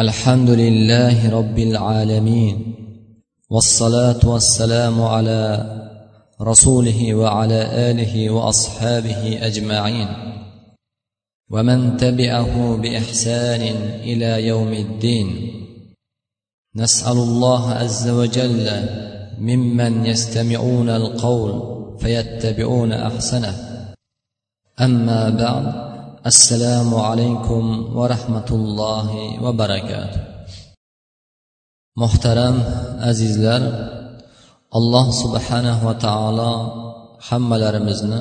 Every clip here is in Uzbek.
الحمد لله رب العالمين والصلاة والسلام على رسوله وعلى آله وأصحابه أجمعين. ومن تبعه بإحسان إلى يوم الدين. نسأل الله عز وجل ممن يستمعون القول فيتبعون أحسنه. أما بعد assalomu alaykum va rahmatullohi va barakatuh. Muhtaram azizlar alloh subhanahu va taolo hammalarimizni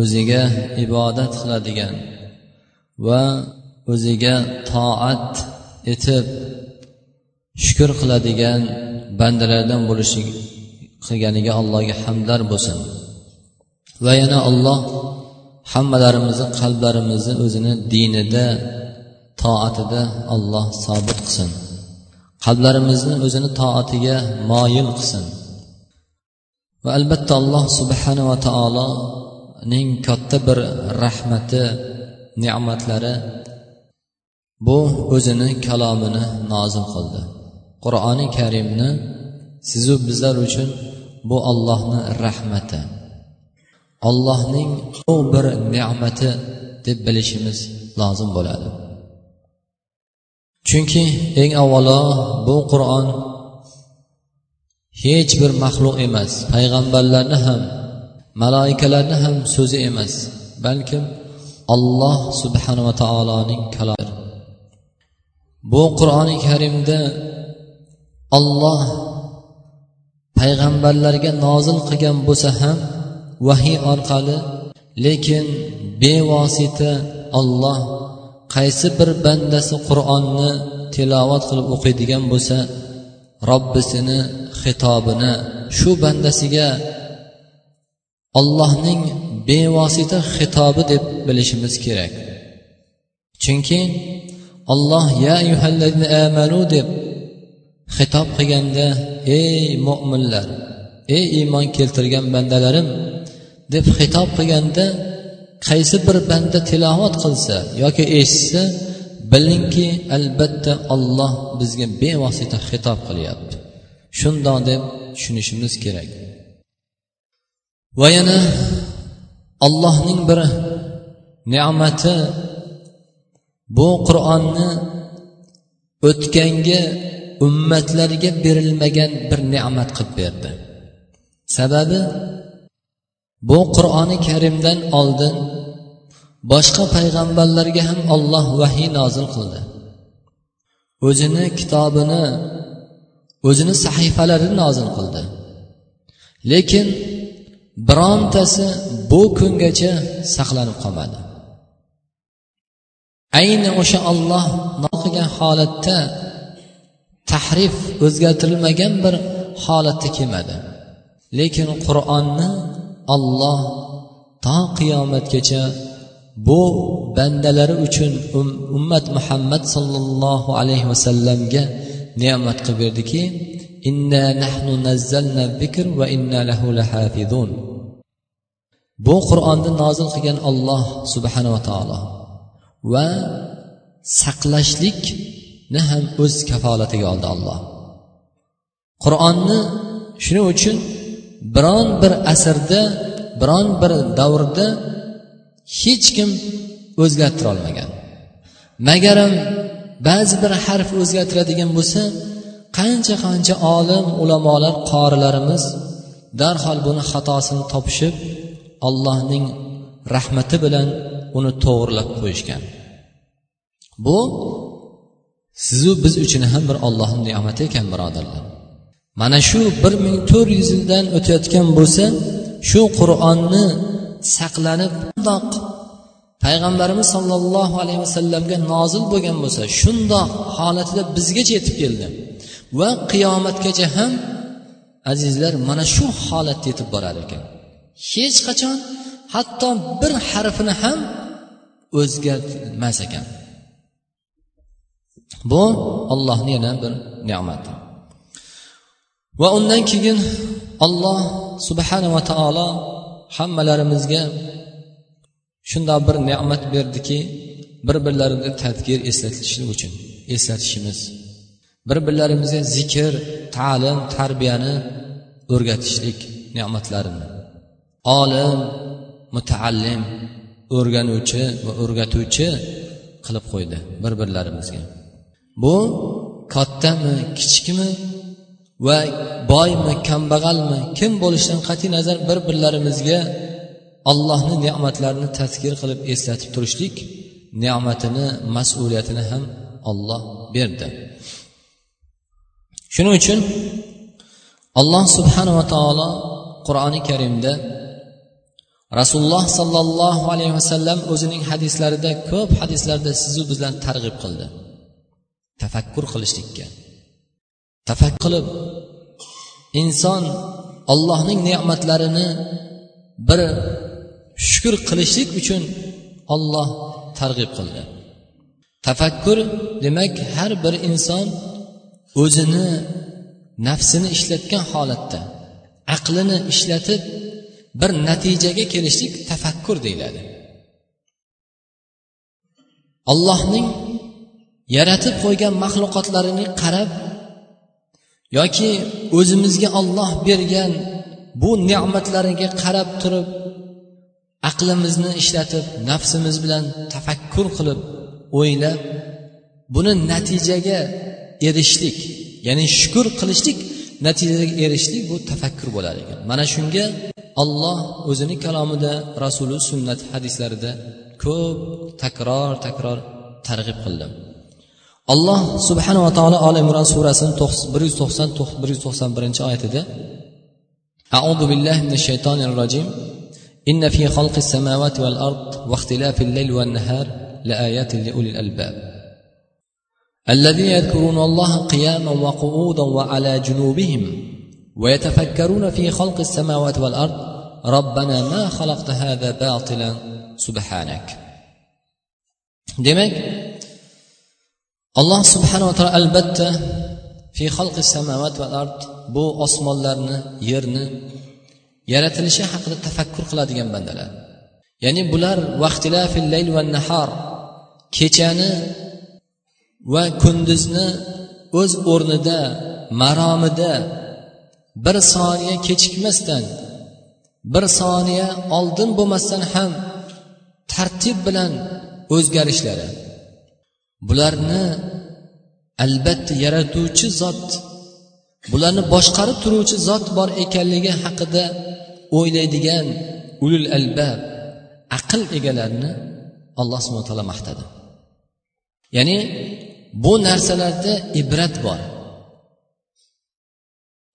o'ziga ibodat qiladigan va o'ziga toat etib shukur qiladigan bandalardan bo'lishi qilganiga allohga hamdlar bo'lsin. Va yana alloh hammalarimizni qalblarimizni o'zini dinida toatida alloh sobit qilsin. Qalblarimizni o'zini toatiga moyil qilsin. Va albatta alloh subhanava taoloning katta bir rahmati ne'matlari bu o'zini kalomini nozil qildi. Qur'oni karimni sizu bizlar uchun bu allohni rahmati. Ollohning ulug' bir ne'mati deb bilishimiz lozim bo'ladi. Chunki eng avvalo bu qur'on hech bir maxluq emas payg'ambarlarni ham maloikalarni ham so'zi emas balkim alloh subhanava taoloning kalomi bu qur'oni karimda olloh payg'ambarlarga nozil qilgan bo'lsa ham vahiy orqali lekin bevosita olloh qaysi bir bandasi qur'onni tilovat qilib o'qiydigan bo'lsa robbisini xitobini shu bandasiga ollohning bevosita xitobi deb bilishimiz kerak. Chunki olloh ya amanu deb xitob qilganda ey mo'minlar ey iymon keltirgan bandalarim deb xitob qilganda qaysi bir banda tilovat qilsa yoki eshitsa bilingki albatta olloh bizga bevosita xitob qilyapti. Shundoq deb tushunishimiz kerak. Va yana allohning bir ne'mati bu qur'onni o'tganga ummatlarga berilmagan bir ne'mat qilib berdi. Sababi bu qur'oni karimdan oldin boshqa payg'ambarlarga ham olloh vahiy nozil qildi. O'zini kitobini o'zini sahifalarini nozil qildi. Lekin birontasi bu kungacha saqlanib qolmadi. Ayni o'sha olloh qilgan holatda tahrif o'zgartirilmagan bir holatda kelmadi. Lekin qur'onni olloh to qiyomatgacha bu bandalari uchun um, ummat muhammad sollallohu alayhi vasallamga ne'mat qilib berdiki inna nahnu nazzalna zikr va inna lahu lahafizun. Bu qur'onni nozil qilgan olloh subhanava taolo va saqlashlikni ham o'z kafolatiga oldi olloh qur'onni shuning uchun biron bir asrda biron bir davrda hech kim o'zgartira olmagan. Magaram ba'zi bir harf o'zgartiradigan bo'lsa qancha qancha olim ulamolar qorilarimiz darhol buni xatosini topishib allohning rahmati bilan uni to'g'irlab qo'yishgan. Bu sizu biz uchun ham bir ollohni ne'mati ekan birodarlar. Mana shu bir ming to'rt yuz yildan o'tayotgan bo'lsa shu qur'onni saqlanib shundoq payg'ambarimiz sollallohu alayhi vasallamga nozil bo'lgan bo'lsa shundoq holatida bizgacha yetib keldi. Va qiyomatgacha ham azizlar mana shu holatda yetib borar ekan. Hech qachon hatto bir harfini ham o'zgartmas ekan. Bu ollohni yana bir ne'mati. Va undan keyin olloh subhanava taolo hammalarimizga shundoq bir ne'mat berdiki bir birlarini tadgir eslatishlik uchun eslatishimiz. Bir birlarimizga zikr ta'lim tarbiyani o'rgatishlik ne'matlarini olim mutaallim o'rganuvchi va o'rgatuvchi qilib qo'ydi bir birlarimizga bu kattami kichikmi? Va boymi kambag'almi kim bo'lishidan qat'iy nazar bir birlarimizga allohni ne'matlarini tazkir qilib eslatib turishlik ne'matini mas'uliyatini ham olloh berdi. Shuning uchun alloh subhanava taolo qur'oni karimda rasululloh sollallohu alayhi vasallam o'zining hadislarida ko'p hadislarda sizu bizlarni targ'ib qildi tafakkur qilishlikka. Tafakkur qilib inson ollohning ne'matlarini bir shukur qilishlik uchun olloh targ'ib qildi. Tafakkur demak har bir inson o'zini nafsini ishlatgan holatda aqlini ishlatib bir natijaga kelishlik tafakkur deyiladi. Allohning yaratib qo'ygan maxluqotlarini qarab yoki o'zimizga olloh bergan bu ne'matlariga qarab turib aqlimizni ishlatib nafsimiz bilan tafakkur qilib o'ylab buni natijaga erishdik ya'ni shukur qilishlik natijaga erishdik bu tafakkur bo'lar ekan. Mana shunga olloh o'zini kalomida rasuli sunnat hadislarida ko'p takror takror targ'ib qildi. Alloh subhanava taolo oli imron surasini bir yuz to'qson bir yuz to'qson birinchi oyatida أعوذ بالله من الشيطان الرجيم إن في خلق السماوات والأرض واختلاف الليل والنهار لآيات لأولي الألباب الذين يذكرون الله قياما وقعودا وعلى جنوبهم ويتفكرون في خلق السماوات والأرض ربنا ما خلقت هذا باطلا سبحانك demak alloh subhanava taolo albatta fi xalqi samovat va ard bu osmonlarni yerni yaratilishi haqida tafakkur qiladigan bandalar. Ya'ni bular vaqtilafil layl va nahar kechani va kunduzni o'z o'rnida maromida bir soniya kechikmasdan bir soniya oldin bo'lmasdan ham tartib bilan o'zgarishlari bularni albatta yaratuvchi zot bularni boshqarib turuvchi zot bor ekanligi haqida o'ylaydigan ulul albab aql egalarini alloh subhana taolo maqtadi. Ya'ni bu narsalarda ibrat bor.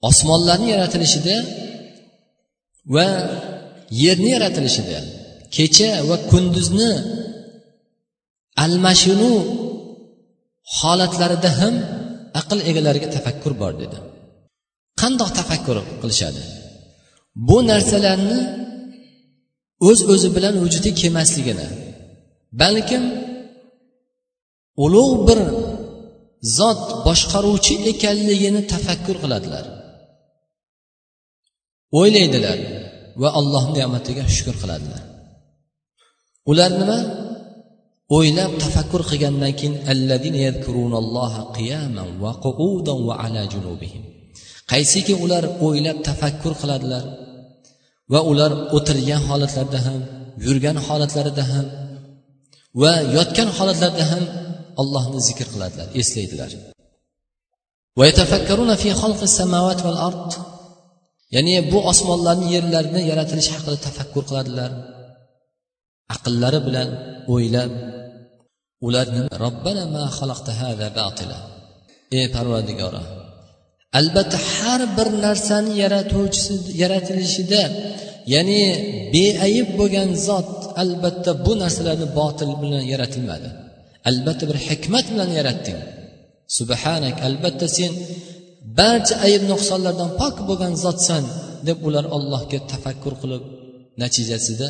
Osmonlarni yaratilishida va yerni yaratilishida kecha va kunduzni almashinuv holatlarida ham aql egalariga tafakkur bor dedi. Qandoq tafakkur qilishadi? Bu narsalarni o'z öz o'zi bilan vujudga kelmasligini balkim ulug' bir zot boshqaruvchi ekanligini tafakkur qiladilar. O'ylaydilar va allohni ne'matiga shukur qiladilar. Ular nima? O'ylab tafakkur qilgandan keyin qaysiki ular o'ylab tafakkur qiladilar va ular o'tirgan holatlarida ham yurgan holatlarida ham va yotgan holatlarida ham allohni zikr qiladilar eslaydilar. Ya'ni bu osmonlarni yerlarni yaratilishi haqida tafakkur qiladilar. Aqllari bilan o'ylab ular robbana ma ey parvardigora albatta har bir narsani yaratuvchisi yaratilishida ya'ni beayib bo'lgan zot albatta bu narsalarni botil bilan yaratilmadi. Albatta bir hikmat bilan yaratding. Subhanak albatta sen barcha ayb nuqsonlardan pok bo'lgan zotsan deb ular allohga tafakkur qilib natijasida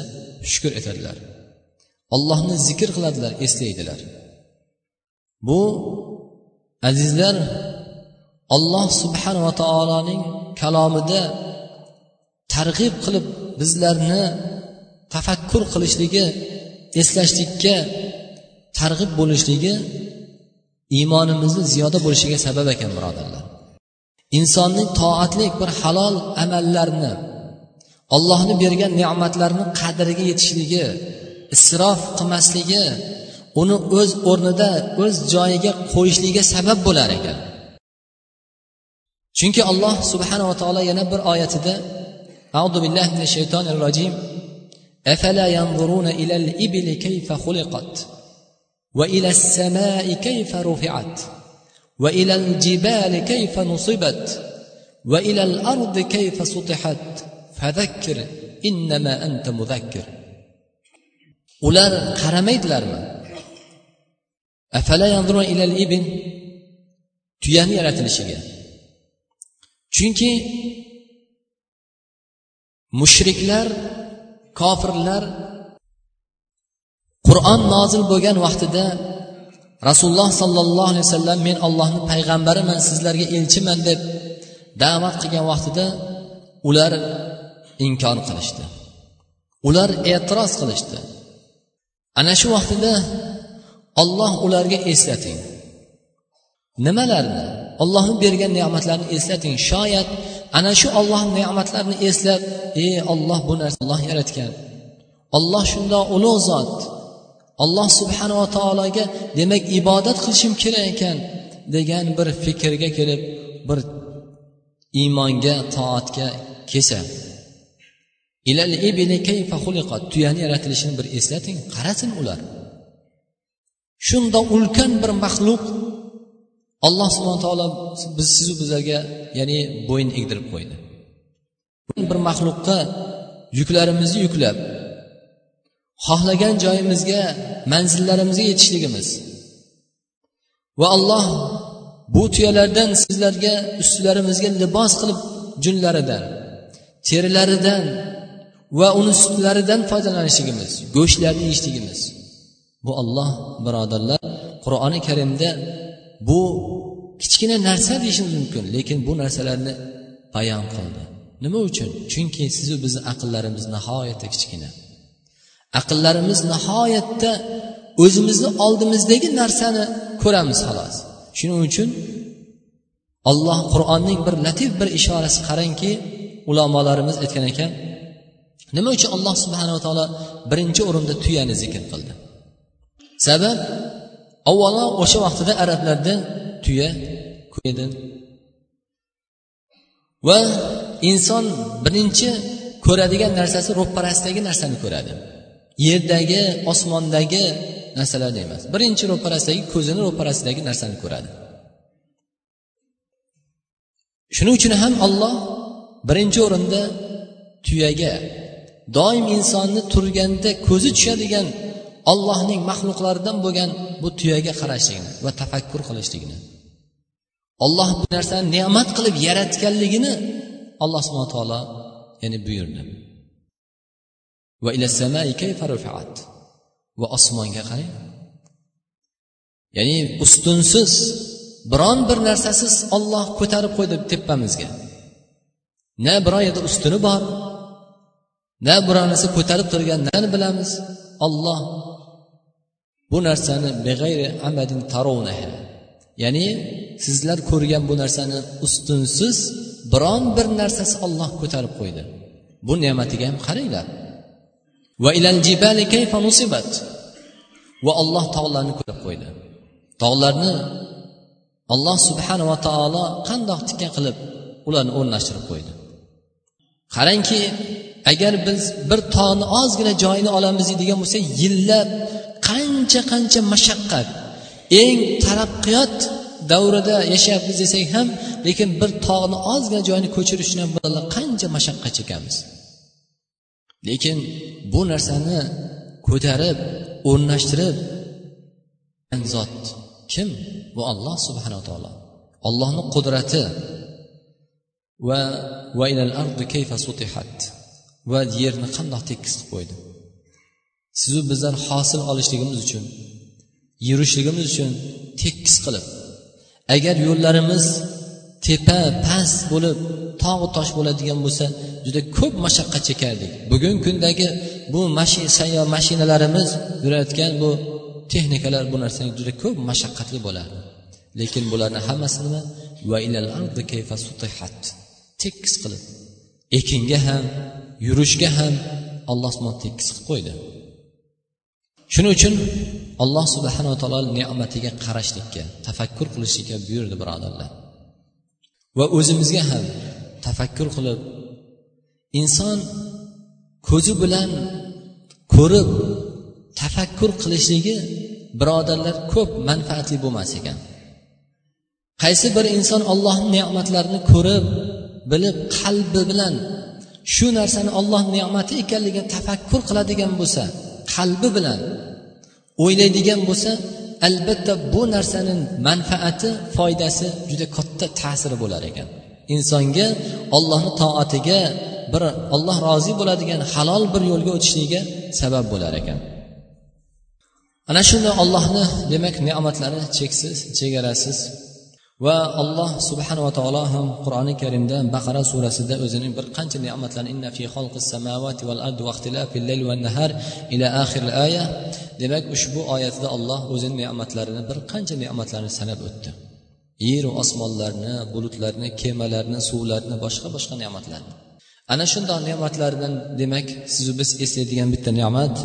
shukur etadilar. Allohni zikr qiladilar eslaydilar. Bu azizlar alloh subhanava taoloning kalomida targ'ib qilib bizlarni tafakkur qilishligi eslashlikka targ'ib bo'lishligi iymonimizni ziyoda bo'lishiga sabab ekan birodarlar. Insonning toatlik bir halol amallarni ollohni bergan ne'matlarni qadriga yetishligi isrof qilmasligi uni o'z o'rnida o'z joyiga qo'yishligiga sabab bo'lar ekan chunki alloh subhanava taolo yana bir oyatida أعوذ بالله من الشيطان الرجيم أفلا ينظرون إلى الإبل كيف خلقت وإلى السماء كيف رفعت وإلى الجبال كيف نصبت وإلى الأرض كيف سطحت فذكر إنما أنت مذكر ular qaramaydilarmi? Afala ilal ibn? Tuyani yaratilishiga. Chunki mushriklar kofirlar qur'on nozil bo'lgan vaqtida rasululloh sollallohu alayhi vasallam men ollohni payg'ambariman sizlarga elchiman deb da'vat qilgan vaqtida ular inkor qilishdi. Ular e'tiroz qilishdi. Ana shu vaqtida olloh ularga eslating. Nimalarni? Ollohni bergan ne'matlarni eslating. Shoyat ana shu olloh ne'matlarini eslab ey olloh bu narsa olloh yaratgan. Olloh shundoq ulug' zot. Alloh subhanava taologa demak ibodat qilishim kerak ekan degan bir fikrga kelib bir iymonga toatga kelsa tuyani yaratilishini bir eslating qarasin ular. Shunda ulkan bir maxluq alloh subhana taolo biz sizu bizlarga ya'ni bo'yin egdirib qo'ydi. Bir maxluqqa yuklarimizni yuklab xohlagan joyimizga manzillarimizga yetishligimiz va alloh bu tuyalardan sizlarga ustilarimizga libos qilib junlaridan terilaridan va uni sutlaridan foydalanishligimiz go'shtlarni yeyishligimiz. Bu olloh birodarlar qur'oni karimda bu kichkina narsa deyishimiz mumkin lekin bu narsalarni bayon qildi. Nima uchun? Chunki sizu bizni aqllarimiz nihoyatda kichkina. Aqllarimiz nihoyatda o'zimizni oldimizdagi narsani ko'ramiz xolos. Shuning uchun olloh qur'onning bir latif bir ishorasi qarangki ulamolarimiz aytgan ekan nima uchun alloh subhanava taolo birinchi o'rinda tuyani zikr qildi? Sabab avvalo o'sha vaqtida arablarda tuya edi va inson birinchi ko'radigan narsasi ro'parasidagi narsani ko'radi. Yerdagi osmondagi narsalarni emas birinchi ro'parasidagi ko'zini ro'parasidagi narsani ko'radi. Shuning uchun ham olloh birinchi o'rinda tuyaga doim insonni turganda ko'zi tushadigan ollohning maxluqlaridan bo'lgan bu tuyaga qarashligini va tafakkur qilishligini. Olloh bu narsani ne'mat qilib yaratganligini alloh subhana taolo ya'ni buyurdi. Va osmonga qarang. Ya'ni ustunsiz biron bir narsasiz olloh ko'tarib qo'ydi tepamizga. Na biron yerda ustuni bor na biror narsa ko'tarib turgan bilamiz olloh bu narsani beg'ayri amadin tarunaha ya'ni sizlar ko'rgan bu narsani ustunsiz biron bir narsasi olloh ko'tarib qo'ydi. Bu ne'matiga ham qaranglar. Va ilal jibali kayfa nusibat? Va olloh tog'larni ko'tarib qo'ydi. Tog'larni alloh subhanava taolo qandoq tikka qilib ularni o'rnashtirib qo'ydi. Qarangki agar biz bir tog'ni ozgina joyini olamiz deydigan bo'lsak yillab qancha qancha mashaqqat eng taraqqiyot davrida yashayapmiz desak ham lekin bir tog'ni ozgina joyini ko'chirish uchun ham qancha mashaqqat chekamiz? Lekin bu narsani ko'tarib o'rnashtirib zot kim? Bu olloh subhanaa taolo. Ollohni qudrati. Va va yerni qandoq tekis qilib qo'ydi. Sizu bizlar hosil olishligimiz uchun yurishligimiz uchun tekis qilib agar yo'llarimiz tepa past bo'lib tog'u tosh bo'ladigan bo'lsa juda ko'p mashaqqat chekardik. Bugungi kundagi bu sayyor mashinalarimiz yurayotgan bu texnikalar bu narsani juda ko'p mashaqqatli bo'lardi. Lekin bularni hammasi nima? Va ilal ardi kayfa sutihat. Tekis qilib ekinga ham yurishga ham alloh subhana tekis qilib qo'ydi. Shuning uchun alloh subhanava taolo ne'matiga qarashlikka tafakkur qilishlikka buyurdi birodarlar. Va o'zimizga ham tafakkur qilib inson ko'zi bilan ko'rib tafakkur qilishligi birodarlar ko'p manfaatli bo'lmas ekan. Qaysi bir inson ollohni ne'matlarini ko'rib bilib qalbi bilan shu narsani olloh ne'mati ekanligini tafakkur qiladigan bo'lsa qalbi bilan o'ylaydigan bo'lsa albatta bu narsani manfaati foydasi juda katta ta'siri bo'lar ekan. Insonga ollohni toatiga bir olloh rozi bo'ladigan halol bir yo'lga o'tishligiga sabab bo'lar ekan. Ana shunday ollohni demak ne'matlari cheksiz chegarasiz va alloh subhanava taolo ham qur'oni karimda baqara surasida o'zining bir qancha ne'matlarini ila oxir aya demak ushbu oyatida olloh o'zini ne'matlarini bir qancha ne'matlarni sanab o'tdi. Yeru osmonlarni bulutlarni kemalarni suvlarni boshqa boshqa ne'matlarni. Ana shundoq ne'matlardan demak sizu biz eslaydigan bitta ne'mat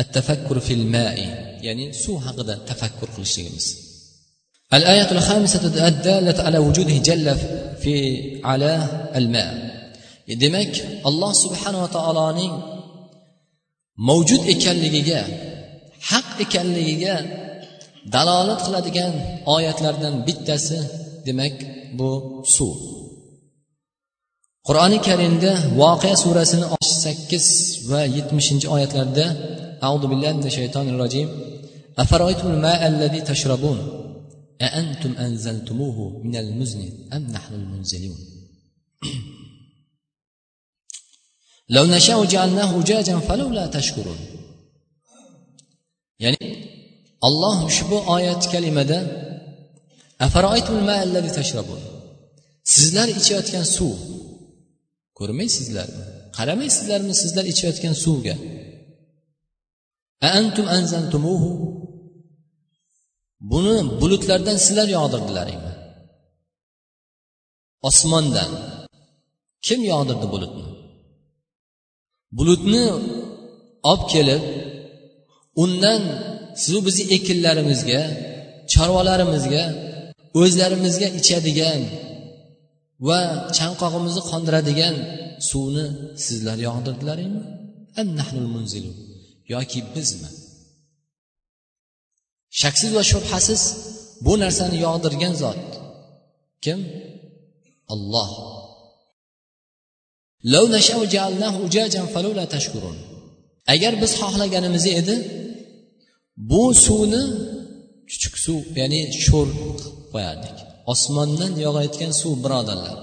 at tafakkur fil mai ya'ni suv haqida tafakkur qilishligimiz. الآية الخامسة الدالة على وجوده جل في على الماء demak alloh subhanava taoloning mavjud ekanligiga haq ekanligiga dalolat qiladigan oyatlardan bittasi demak bu suv qur'oni karimda voqea surasini sakkiz va yetmishinchi oyatlarda audu billahi minash shaytonir rojim أأنتم أنزلتموه من المزن أم نحن المنزلون؟ لو نشاء جعلناه جاجا فلولا تشكرون. يعني الله شبه آية كلمة ده. أفرأيتم الماء الذي تشربون؟ sizlar ichayotgan suv ko'rmaysizlarmi qaramaysizlarmi sizlar ichayotgan suvga أأنتم أنزلتموه؟ Buni bulutlardan sizlar yog'dirdilaringmi osmondan kim yog'dirdi bulutni? Bulutni olib kelib undan sizu bizni ekinlarimizga chorvalarimizga o'zlarimizga ichadigan va chanqog'imizni qondiradigan suvni sizlar yog'dirdilaringmi yoki bizmi? Shaksiz va shubhasiz bu narsani yog'dirgan zot. Kim? Olloh agar biz xohlaganimiz edi bu suvni chuchuk suv ya'ni sho'r qilib qo'yardik. Osmondan yog'ayotgan suv birodarlar.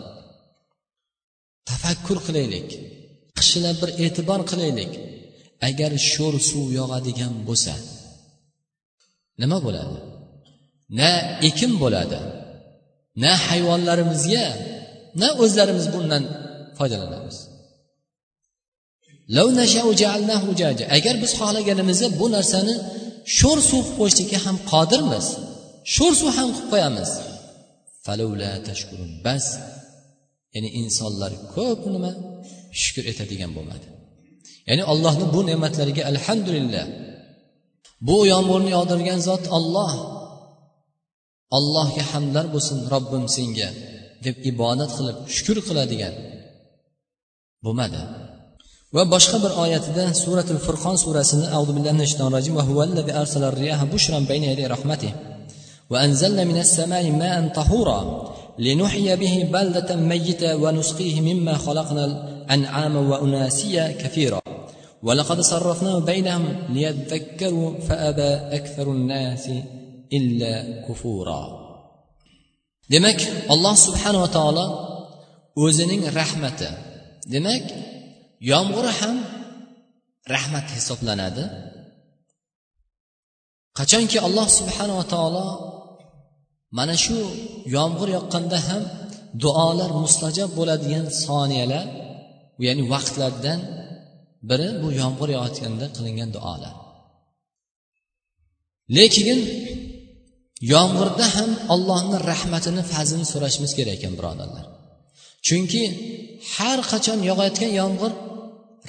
Tafakkur qilaylik. Qishilab bir e'tibor qilaylik. Agar sho'r suv yog'adigan bo'lsa nima bo'ladi? Na ekin bo'ladi. Na hayvonlarimizga na o'zlarimiz bundan foydalanamiz. Agar biz xohlaganimizda bu narsani sho'r suv qilib qo'yishlikka ham qodirmiz sho'r suv ham qilib qo'yamiz. Bas. Ya'ni insonlar ko'p nima? Shukur etadigan bo'lmadi. Ya'ni allohni bu ne'matlariga alhamdulillah bu yomg'irni yog'dirgan zot olloh allohga hamdlar bo'lsin robbim senga deb ibodat qilib shukur qiladigan bo'lmadi va boshqa bir oyatida suratul furqon surasini وأنزلنا من السماء ماء طهورا لنحيي به بلدة ميتة ونسقيه مما خلقنا الأنعام وأناسيا كثيرا ولقد صرفناه بينهم ليذكروا فأبى أكثر الناس إلا كفورا demak alloh subhanava taolo o'zining rahmati demak yomg'ir ham rahmat hisoblanadi qachonki alloh subhanava taolo mana shu yomg'ir yoqqanda ham duolar mustajob bo'ladigan soniyalar ya'ni vaqtlardan biri bu yomg'ir yog'ayotganda qilingan duolar. Lekin yomg'irda ham allohni rahmatini fazlini so'rashimiz kerak ekan birodarlar. Chunki har qachon yog'ayotgan yomg'ir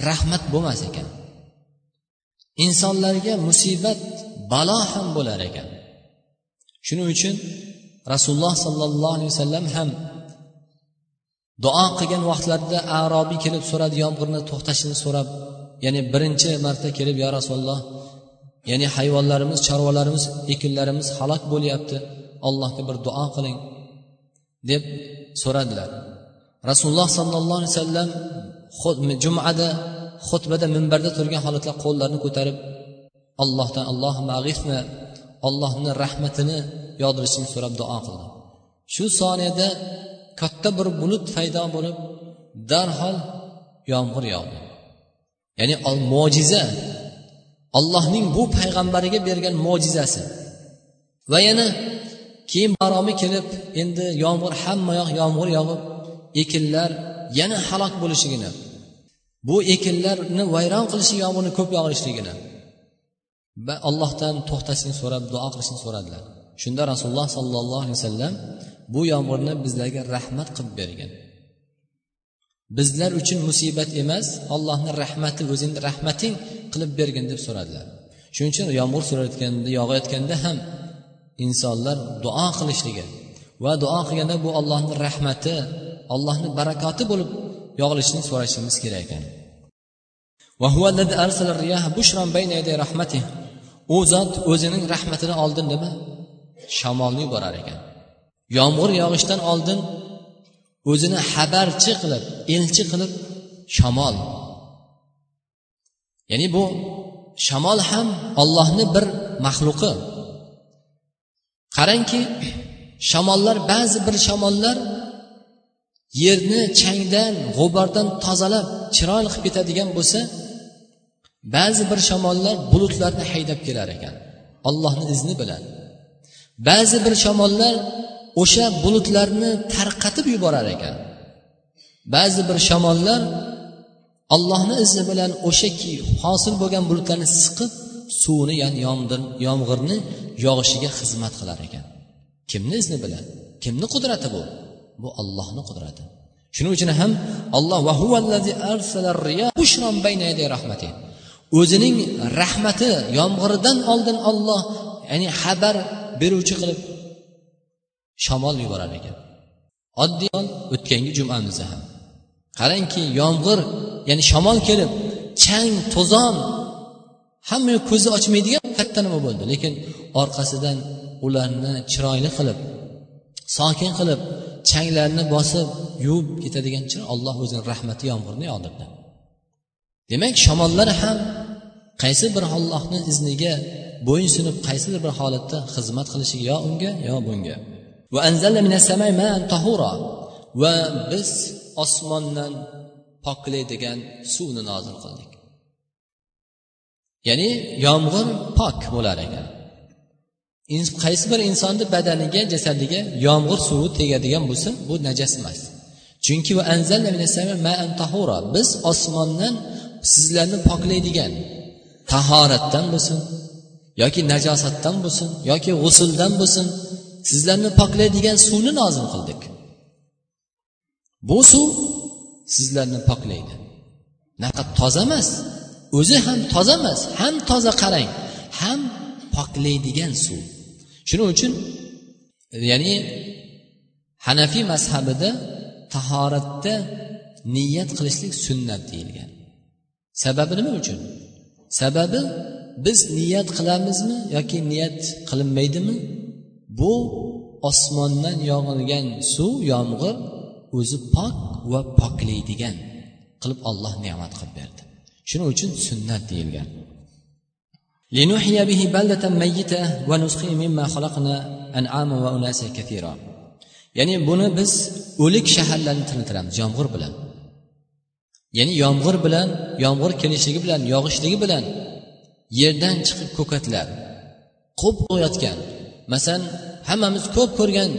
rahmat bo'lmas ekan. Insonlarga musibat balo ham bo'lar ekan. Shuning uchun rasululloh sollallohu alayhi vasallam ham duo qilgan vaqtlarida arobiy kelib so'radi yomg'irni to'xtashini so'rab ya'ni birinchi marta kelib yo rasululloh ya'ni hayvonlarimiz chorvalarimiz ekinlarimiz halok bo'lyapti allohga bir duo qiling deb so'radilar. Rasululloh sollallohu alayhi vasallam jumada xutbada minbarda turgan holatda qo'llarini ko'tarib allohdan alloh mag'ifni allohni rahmatini yodirishini so'rab duo qildi. Shu soniyada katta bir bulut paydo bo'lib darhol yomg'ir yog'di. Ya'ni mo'jiza allohning bu payg'ambariga bergan mo'jizasi. Va yana keyin baromi kelib endi yomg'ir hamma yoq yomg'ir yog'ib ekinlar yana halok bo'lishligini bu ekinlarni vayron qilishi yomg'irni ko'p yog'ishligini va allohdan to'xtashni so'rab duo qilishni so'radilar. Shunda rasululloh sollallohu alayhi vasallam bu yomg'irni bizlarga rahmat qilib bergan. Bizlar uchun musibat emas allohni rahmati o'zingni rahmating qilib bergin deb so'radilar. Shuning uchun yomg'ir so'rayotganda yog'ayotganda ham insonlar duo qilishligi va duo qilganda bu allohni rahmati allohni barakoti bo'lib yog'ilishini so'rashimiz kerak ekan. U zot o'zining rahmatini oldin nima shamolni yuborar ekan. Yomg'ir yog'ishdan oldin o'zini xabarchi qilib elchi qilib shamol. Ya'ni bu shamol ham ollohni bir maxluqi. Qarangki shamollar ba'zi bir shamollar yerni changdan g'ubordan tozalab chiroyli qilib ketadigan bo'lsa ba'zi bir shamollar bulutlarni haydab kelar ekan. Ollohni izni bilan. Ba'zi bir shamollar o'sha bulutlarni tarqatib yuborar ekan. Ba'zi bir shamollar allohni izni bilan o'sha hosil bo'lgan bulutlarni siqib suvni ya'ni yomg'irni yog'ishiga xizmat qilar ekan. Kimni izni bilan kimni qudrati bu? Bu ollohni qudrati. Shuning uchun ham alloh o'zining rahmati yomg'iridan oldin olloh ya'ni xabar beruvchi qilib shamol yuborar ekan. Oddiy o'tgangi jumamizda ham. Qarangki yomg'ir ya'ni shamol kelib chang to'zon hamma ko'zni ochmaydigan katta nima bo'ldi. Lekin orqasidan ularni chiroyli qilib sokin qilib changlarni bosib yuvib ketadigan olloh o'zini rahmati yomg'irni yog'dirdi. Demak shamollar ham qaysi bir ollohni izniga bo'ysunib qaysidir bir holatda xizmat qilishiga yo unga yo bunga. Va biz osmondan poklaydigan suvni nozil qildik. Ya'ni yomg'ir pok bo'lar ekan. Qaysi bir insonni badaniga jasadiga yomg'ir suvi tegadigan bo'lsa bu najas emas. Chunki biz osmondan sizlarni poklaydigan tahoratdan bo'lsin yoki najosatdan bo'lsin yoki g'usuldan bo'lsin sizlarni poklaydigan suvni nozil qildik. Bu suv sizlarni poklaydi. Naqad toza emas o'zi ham toza emas ham toza qarang ham poklaydigan suv. Shuning uchun ya'ni hanafiy mazhabida tahoratda niyat qilishlik sunnat deyilgan. Sababi nima uchun? Sababi biz niyat qilamizmi yoki niyat qilinmaydimi? Bu osmondan yog'ilgan suv yomg'ir o'zi pok va poklaydigan qilib olloh ne'mat qilib berdi. Shuning uchun sunnat deyilgan. ya'ni buni biz o'lik shaharlarni tiriltiramiz yomg'ir bilan. Ya'ni yomg'ir bilan yomg'ir kelishligi bilan yog'ishligi bilan yerdan chiqib ko'katlar qo'p qo'yotgan masalan hammamiz ko'p ko'rgan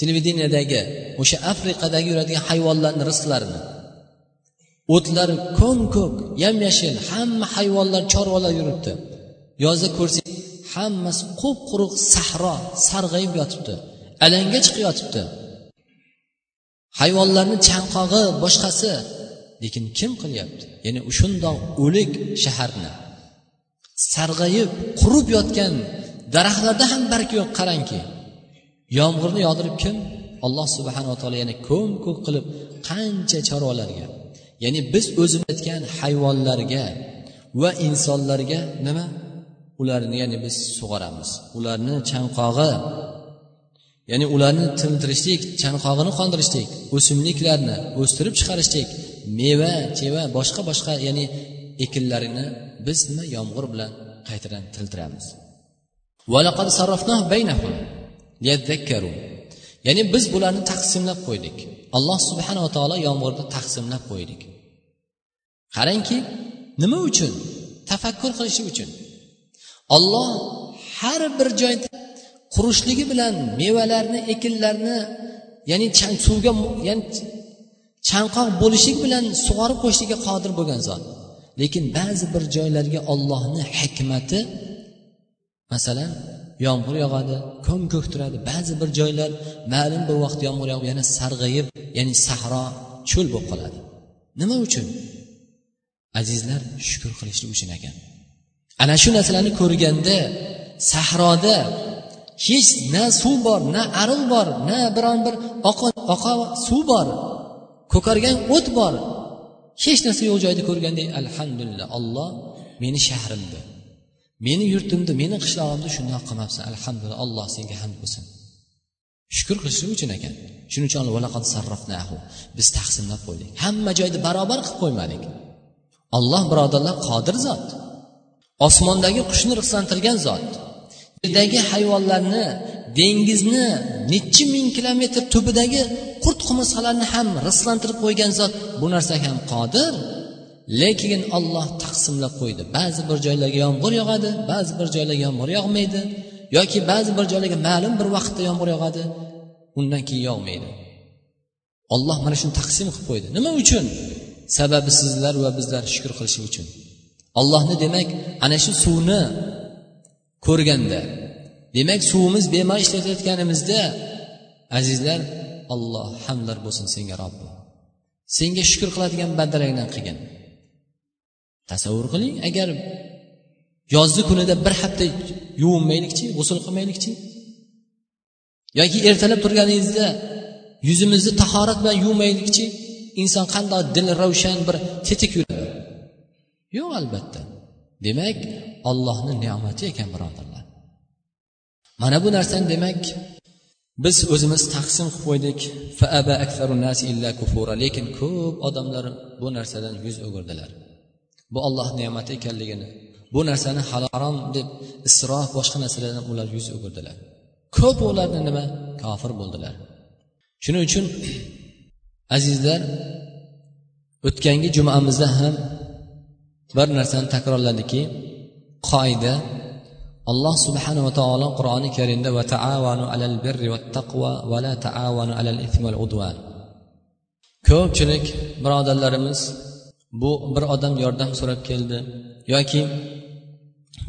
televideniyadagi o'sha afrikadagi yuradigan hayvonlarni rizqlarini. O'tlar ko'm ko'k yam yashil hamma hayvonlar chorvalar yuribdi. Yozda ko'rsangiz hammasi qup quruq sahro sarg'ayib yotibdi alanga chiqib yotibdi. Hayvonlarni chanqog'i boshqasi lekin kim qilyapti? Ya'ni shundoq o'lik shaharni. Sarg'ayib qurib yotgan daraxtlarda ham barg yo'q qarangki. Yomg'irni yog'dirib kim? Alloh subhanava taolo yana ko'm ko'k qilib qancha chorvalarga. Ya'ni biz o'zimiz aytgan hayvonlarga va insonlarga nima? Ularni ya'ni biz sug'oramiz. Ularni chanqog'i. Ya'ni ularni tintirishlik chanqog'ini qondirishlik o'simliklarni o'stirib chiqarishlik meva cheva boshqa boshqa ya'ni ekinlarini biz nima yomg'ir bilan qaytadan tiltiramiz ya'ni biz bularni taqsimlab qo'ydik. Alloh subhanava taolo yomg'irni taqsimlab qo'ydik. Qarangki nima uchun? Tafakkur qilish uchun. Olloh har bir joyda qurishligi bilan mevalarni ekinlarni ya'ni suvga ya'ni chanqoq bo'lishlik bilan sug'orib qo'yishlikka qodir bo'lgan zot. Lekin ba'zi bir joylarga ollohni hikmati masalan yomg'ir yog'adi ko'm ko'k turadi ba'zi bir joylar ma'lum bir vaqt yomg'ir yog'ib yana sarg'ayib ya'ni sahro cho'l bo'lib qoladi. Nima uchun? Azizlar shukur qilishlik uchun ekan. Ana shu narsalarni ko'rganda sahroda hech na suv bor na ariq bor na biron bir oqa suv bor. Ko'kargan o't bor. Hech narsa yo'q joyda ko'rgandek alhamdulillah olloh meni shahrimni meni yurtimni meni qishlog'imni shundoq qilmabsan. Alhamdulillah alloh senga hamd bo'lsin shukur qilishlik uchun ekan. Shuning uchun biz taqsimlab qo'ydik. Hamma joyda barobar qilib qo'ymadik. Olloh birodarlar qodir zot. Osmondagi qushni rixsantirgan zot. Yerdagi hayvonlarni dengizni nechi ming kilometr tubidagi qurt qumursqalarni ham rizqlantirib qo'ygan zot bu narsaga ham qodir. Lekin olloh taqsimlab qo'ydi. Ba'zi bir joylarga yomg'ir yog'adi ba'zi bir joylarga yomg'ir yog'maydi yoki ba'zi bir joylarga ma'lum bir vaqtda yomg'ir yog'adi undan keyin yog'maydi. Olloh mana shuni taqsim qilib qo'ydi. Nima uchun? Sababi sizlar va bizlar shukur qilish uchun. Ollohni demak ana shu suvni ko'rganda demak suvimiz bemalol ishlatayotganimizda azizlar olloh hamdlar bo'lsin senga robbi senga shukur qiladigan bandalaringdan qilgin. Tasavvur qiling agar yozgi kunida bir hafta yuvinmaylikchi g'usul qilmaylikchi yoki ertalab turganingizda yuzimizni tahorat bilan yuvmaylikchi inson qandoq dili ravshan bir tetik yuradi? Yo'q albatta. Demak ollohni ne'mati ekan birodarlar. Mana bu narsani demak biz o'zimiz taqsim qilib qo'ydik. Lekin ko'p odamlar bu narsadan yuz o'girdilar. Bu olloh ne'mati ekanligini bu narsani harom deb isrof boshqa narsalardan ular yuz o'girdilar. Ko'p ularni nima? Kofir bo'ldilar. Shuning uchun azizlar o'tgangi jumamizda ham bir narsani takrorladiki qoida alloh subhanava taolo qur'oni karimda va taavanu alal birri va taqvo va la taavanu alal ithmi val udvan ko'pchilik birodarlarimiz bu bir odam yordam so'rab keldi. Yoki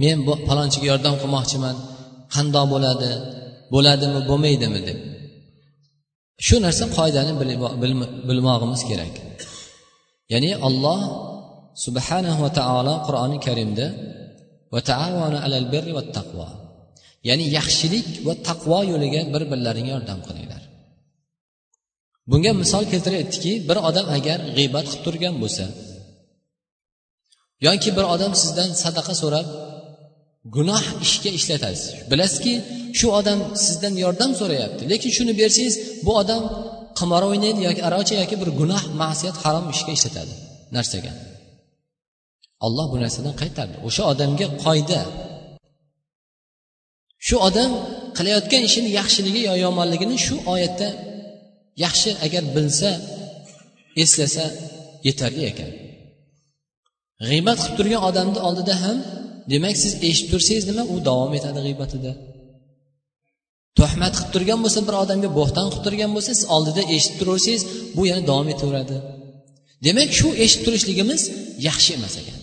men bu palonchiga yordam qilmoqchiman qandoq bo'ladi bo'ladimi bo'lmaydimi? deb. Shu narsa qoidani bilmog'imiz kerak. Ya'ni alloh subhanahu va taolo qur'oni karimda taqvo ya'ni yaxshilik va taqvo yo'liga bir birlaringga yordam qilinglar. Bunga misol keltirib bir odam agar g'iybat qilib turgan bo'lsa yoki bir odam sizdan sadaqa so'rab gunoh ishga ishlatasiz. Bilasizki shu odam sizdan yordam so'rayapti lekin shuni bersangiz bu odam qimor o'ynaydi yoki arocha yoki bir gunoh ma'siyat harom ishga ishlatadi narsaga. Olloh bu narsadan qaytardi. O'sha odamga qoida. Shu odam qilayotgan ishini yaxshiligi yo yomonligini shu oyatda yaxshi agar bilsa eslasa yetarli ekan. G'iybat qilib turgan odamni oldida ham demak siz eshitib tursangiz nima? U davom etadi g'iybatida. Tuhmat qilib turgan bo'lsa bir odamga bo'xton qilib turgan bo'lsa siz oldida eshitib turaversangiz bu yana davom etaveradi. Demak shu eshitib turishligimiz yaxshi emas ekan.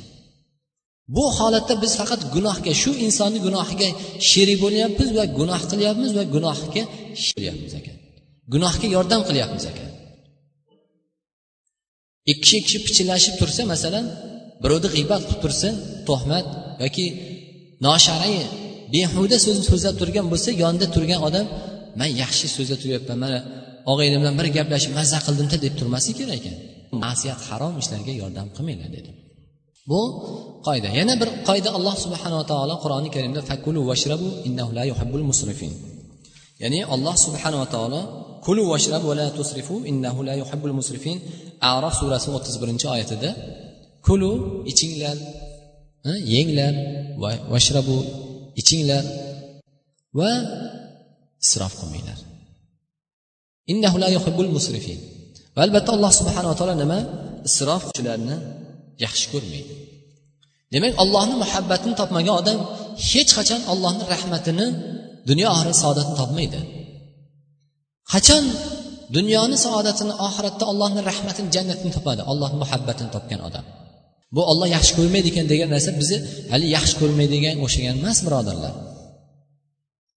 Bu holatda biz faqat gunohga shu insonni gunohiga sherik bo'lyapmiz va gunoh qilyapmiz va gunohga qilyapmiz ekan. Gunohga yordam qilyapmiz ekan. Ikki kishi ikki kishi tursa masalan birovni g'iybat qilib tursa tuhmat yoki noshar'iy behuda so'zni so'zlab turgan bo'lsa yonida turgan odam man yaxshi so'zlab turyapman mana og'ayni bilan bir gaplashib mazza qildimda deb turmaslik kerak ekan. Masiyat harom ishlarga yordam qilmanglar dedi bu qoida yana bir qoida alloh subhanava taolo qur'oni karimda fakulu vashrabu innahu la yuhibbul musrifin. Ya'ni alloh subhanava taolo kulu vashrabu va la tusrifu innahu la yuhibbul musrifin. Arof surasi o'ttiz birinchi oyatida kulu ichinglar yenglar va vashrabu ichinglar va isrof qilmanglar. Innahu la yuhibbul musrifin. Va albatta alloh subhanava taolo nima? Isrofchilarni yaxshi ko'rmaydi. Demak allohni muhabbatini topmagan odam hech qachon allohni rahmatini dunyo oxirat saodatini topmaydi. Qachon dunyoni saodatini oxiratda allohni rahmatini jannatini topadi? Allohni muhabbatini topgan odam. Bu olloh yaxshi ko'rmaydi ekan degan narsa bizni hali yaxshi ko'rmaydigan o'xshagan emas birodarlar.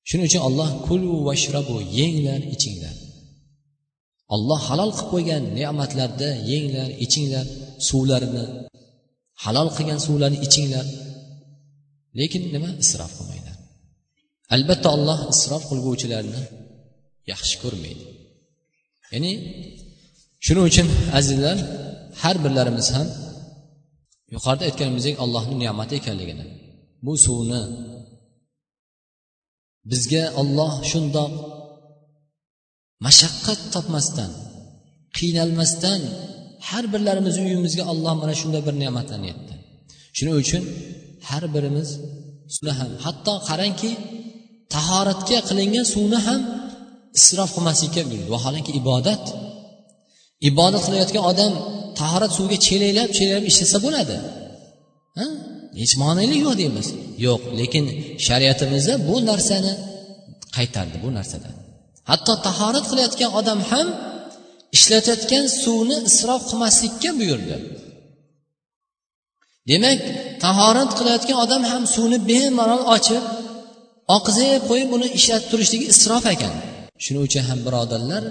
Shuning uchun olloh kulu vashrabu yenglar ichinglar. Olloh halol qilib qo'ygan ne'matlarda yenglar ichinglar suvlarini halol qilgan suvlarni ichinglar. Lekin nima? Isrof qilmanglar. Albatta olloh isrof qilguvchilarni yaxshi ko'rmaydi. Ya'ni shuning uchun azizlar har birlarimiz ham yuqorida aytganimizdek allohni ne'mati ekanligini bu suvni bizga olloh shundoq mashaqqat topmasdan qiynalmasdan har birlarimizni uyimizga olloh mana shunday bir ne'matlarni yetdi. Shuning uchun har birimiz suvni ham hatto qarangki tahoratga qilingan suvni ham isrof qilmaslikka buyurdi vaholanki ibodat. Ibodat qilayotgan odam tahorat suviga chelaklab chelaklab ishlasa bo'ladi. Ha? Hech monelik yo'q deymiz. Yo'q lekin shariatimizda bu narsani qaytardi bu narsadan. Hatto tahorat qilayotgan odam ham ishlatayotgan suvni isrof qilmaslikka buyurdi. Demak tahorat qilayotgan odam ham suvni bemalol ochib oqizib qo'yib uni ishlatib turishligi isrof ekan. Shuning uchun ham birodarlar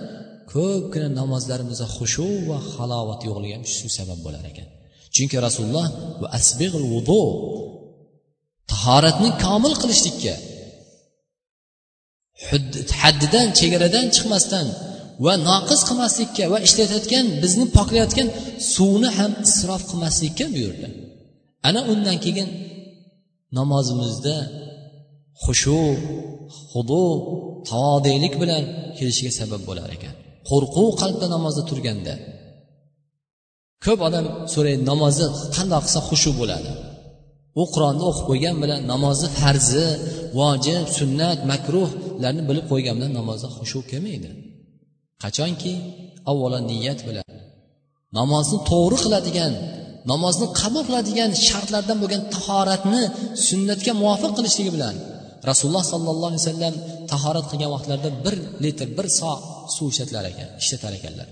ko'pgina namozlarimizda xushu va halovat yo'qligi ham shu sabab bo'lar ekan. Chunki rasululloh va asbig'il vudu tahoratni komil qilishlikka haddidan chegaradan chiqmasdan va noqis qilmaslikka va ishlatayotgan bizni poklayotgan suvni ham isrof qilmaslikka buyurdi. Ana undan keyin namozimizda xushu hudu tavodiylik bilan kelishiga sabab bo'lar ekan. Qo'rquv qalbda namozda turganda ko'p odam so'raydi namozni qandoq qilsa xushu bo'ladi. U qur'onni o'qib qo'ygan bilan namozni farzi vojib sunnat makruhlarni bilib qo'ygan bilan namozda xushu kelmaydi. Qachonki? Avvalo niyat bilan. Namozni to'g'ri qiladigan namozni qabul qiladigan shartlardan bo'lgan tahoratni sunnatga muvofiq qilishligi bilan rasululloh sollallohu alayhi vasallam tahorat qilgan vaqtlarida bir litr bir so suv ishlatilar ekan ishlatar ekanlar.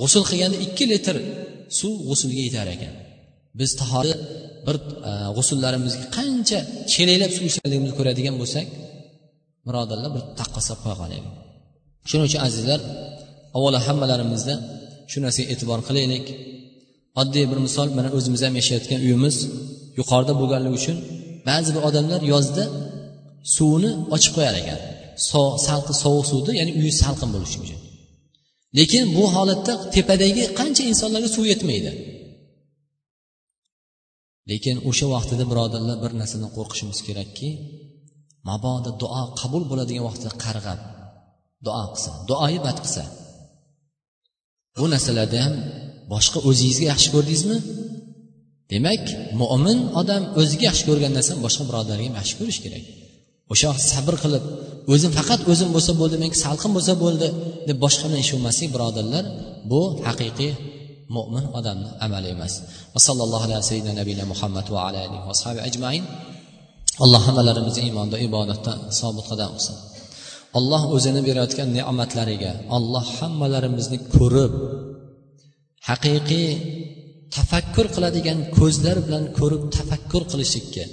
G'usul qilganda ikki litr suv g'usulga yetar ekan. Biz tahorat bir e, g'usullarimizga qancha chelaklab suv ishlatligimizni ko'radigan bo'lsak birodarlar bir taqqoslab qo'ya qolaylik shuning uchun azizlar avvalo hammalarimizda shu narsaga e'tibor qilaylik. Oddiy bir misol mana o'zimiz ham yashayotgan uyimiz yuqorida bo'lganligi uchun ba'zi bir odamlar yozda suvni ochib qo'yar ekan. Salqin sovuq suvni ya'ni uyi salqin bo'lishi uchun. Lekin bu holatda tepadagi qancha insonlarga suv yetmaydi. Lekin o'sha vaqtida birodarlar bir narsadan qo'rqishimiz kerakki mabodo duo qabul bo'ladigan vaqtda qarg'ab duo qilsa duoyi bad qilsa. Bu narsalarda ham boshqa o'zingizga yaxshi ko'rdingizmi? Demak mo'min odam o'ziga yaxshi ko'rgan narsani boshqa birodarga ham yaxshi ko'rish kerak. O'sha vaqt sabr qilib o'zim faqat o'zim bo'lsa bo'ldi menga salqin bo'lsa bo'ldi deb boshqa bilan ish bo'lmaslik birodarlar bu haqiqiy mo'min odamni amali emas. Va sallallohu alayhi sayyidina nabiyina muhammad va ala alihi va ajmain. Alloh hammalarimizni iymonda ibodatda sobit qadam qilsin. Olloh o'zini berayotgan ne'matlariga olloh hammalarimizni ko'rib haqiqiy tafakkur qiladigan ko'zlar bilan ko'rib tafakkur qilishlikka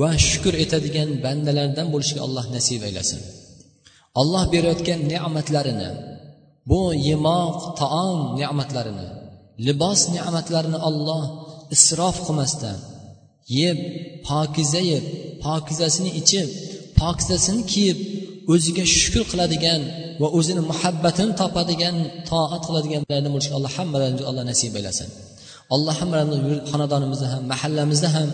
va shukur etadigan bandalardan bo'lishga alloh nasib aylasin. Alloh berayotgan ne'matlarini bu yemoq taom ne'matlarini libos ne'matlarini olloh isrof qilmasdan yeb pokiza yeb pokizasini ichib pokizasini kiyib o'ziga shukur qiladigan va o'zini muhabbatini topadigan toat qiladiganlardan bo'lishga alloh hammalarimizga alloh nasib aylasin. Alloh hammalarimizni xonadonimizda ham mahallamizda ham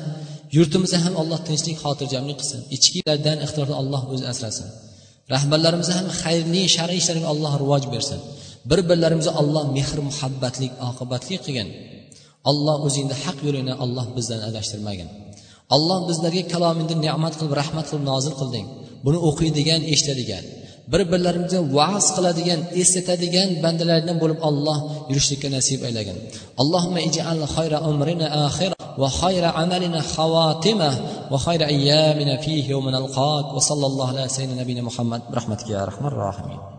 yurtimizda ham alloh tinchlik xotirjamlik qilsin. Ichkilardan ixtiyordan alloh o'zi asrasin. Rahbarlarimizni ham xayrli shar'iy ishlarga alloh rivoj bersin. Bir birlarimizni alloh mehr muhabbatlik oqibatli qilgin. Alloh o'zingni haq yo'lingni alloh bizdan adashtirmagin. Alloh bizlarga kalomingni ne'mat qilib rahmat qilib nozil qilding. Buni o'qiydigan eshitadigan bir birlarimizga va'z qiladigan eslatadigan bandalardan bo'lib alloh yurishlikka nasib aylagin allohumma ij'al xayra umrina axira va xayra amalina xavatima va xayra ayyamina fihi va nalqak va sallallohu ala sayyidina nabiyina muhammad. Rahmatika ya rohimin.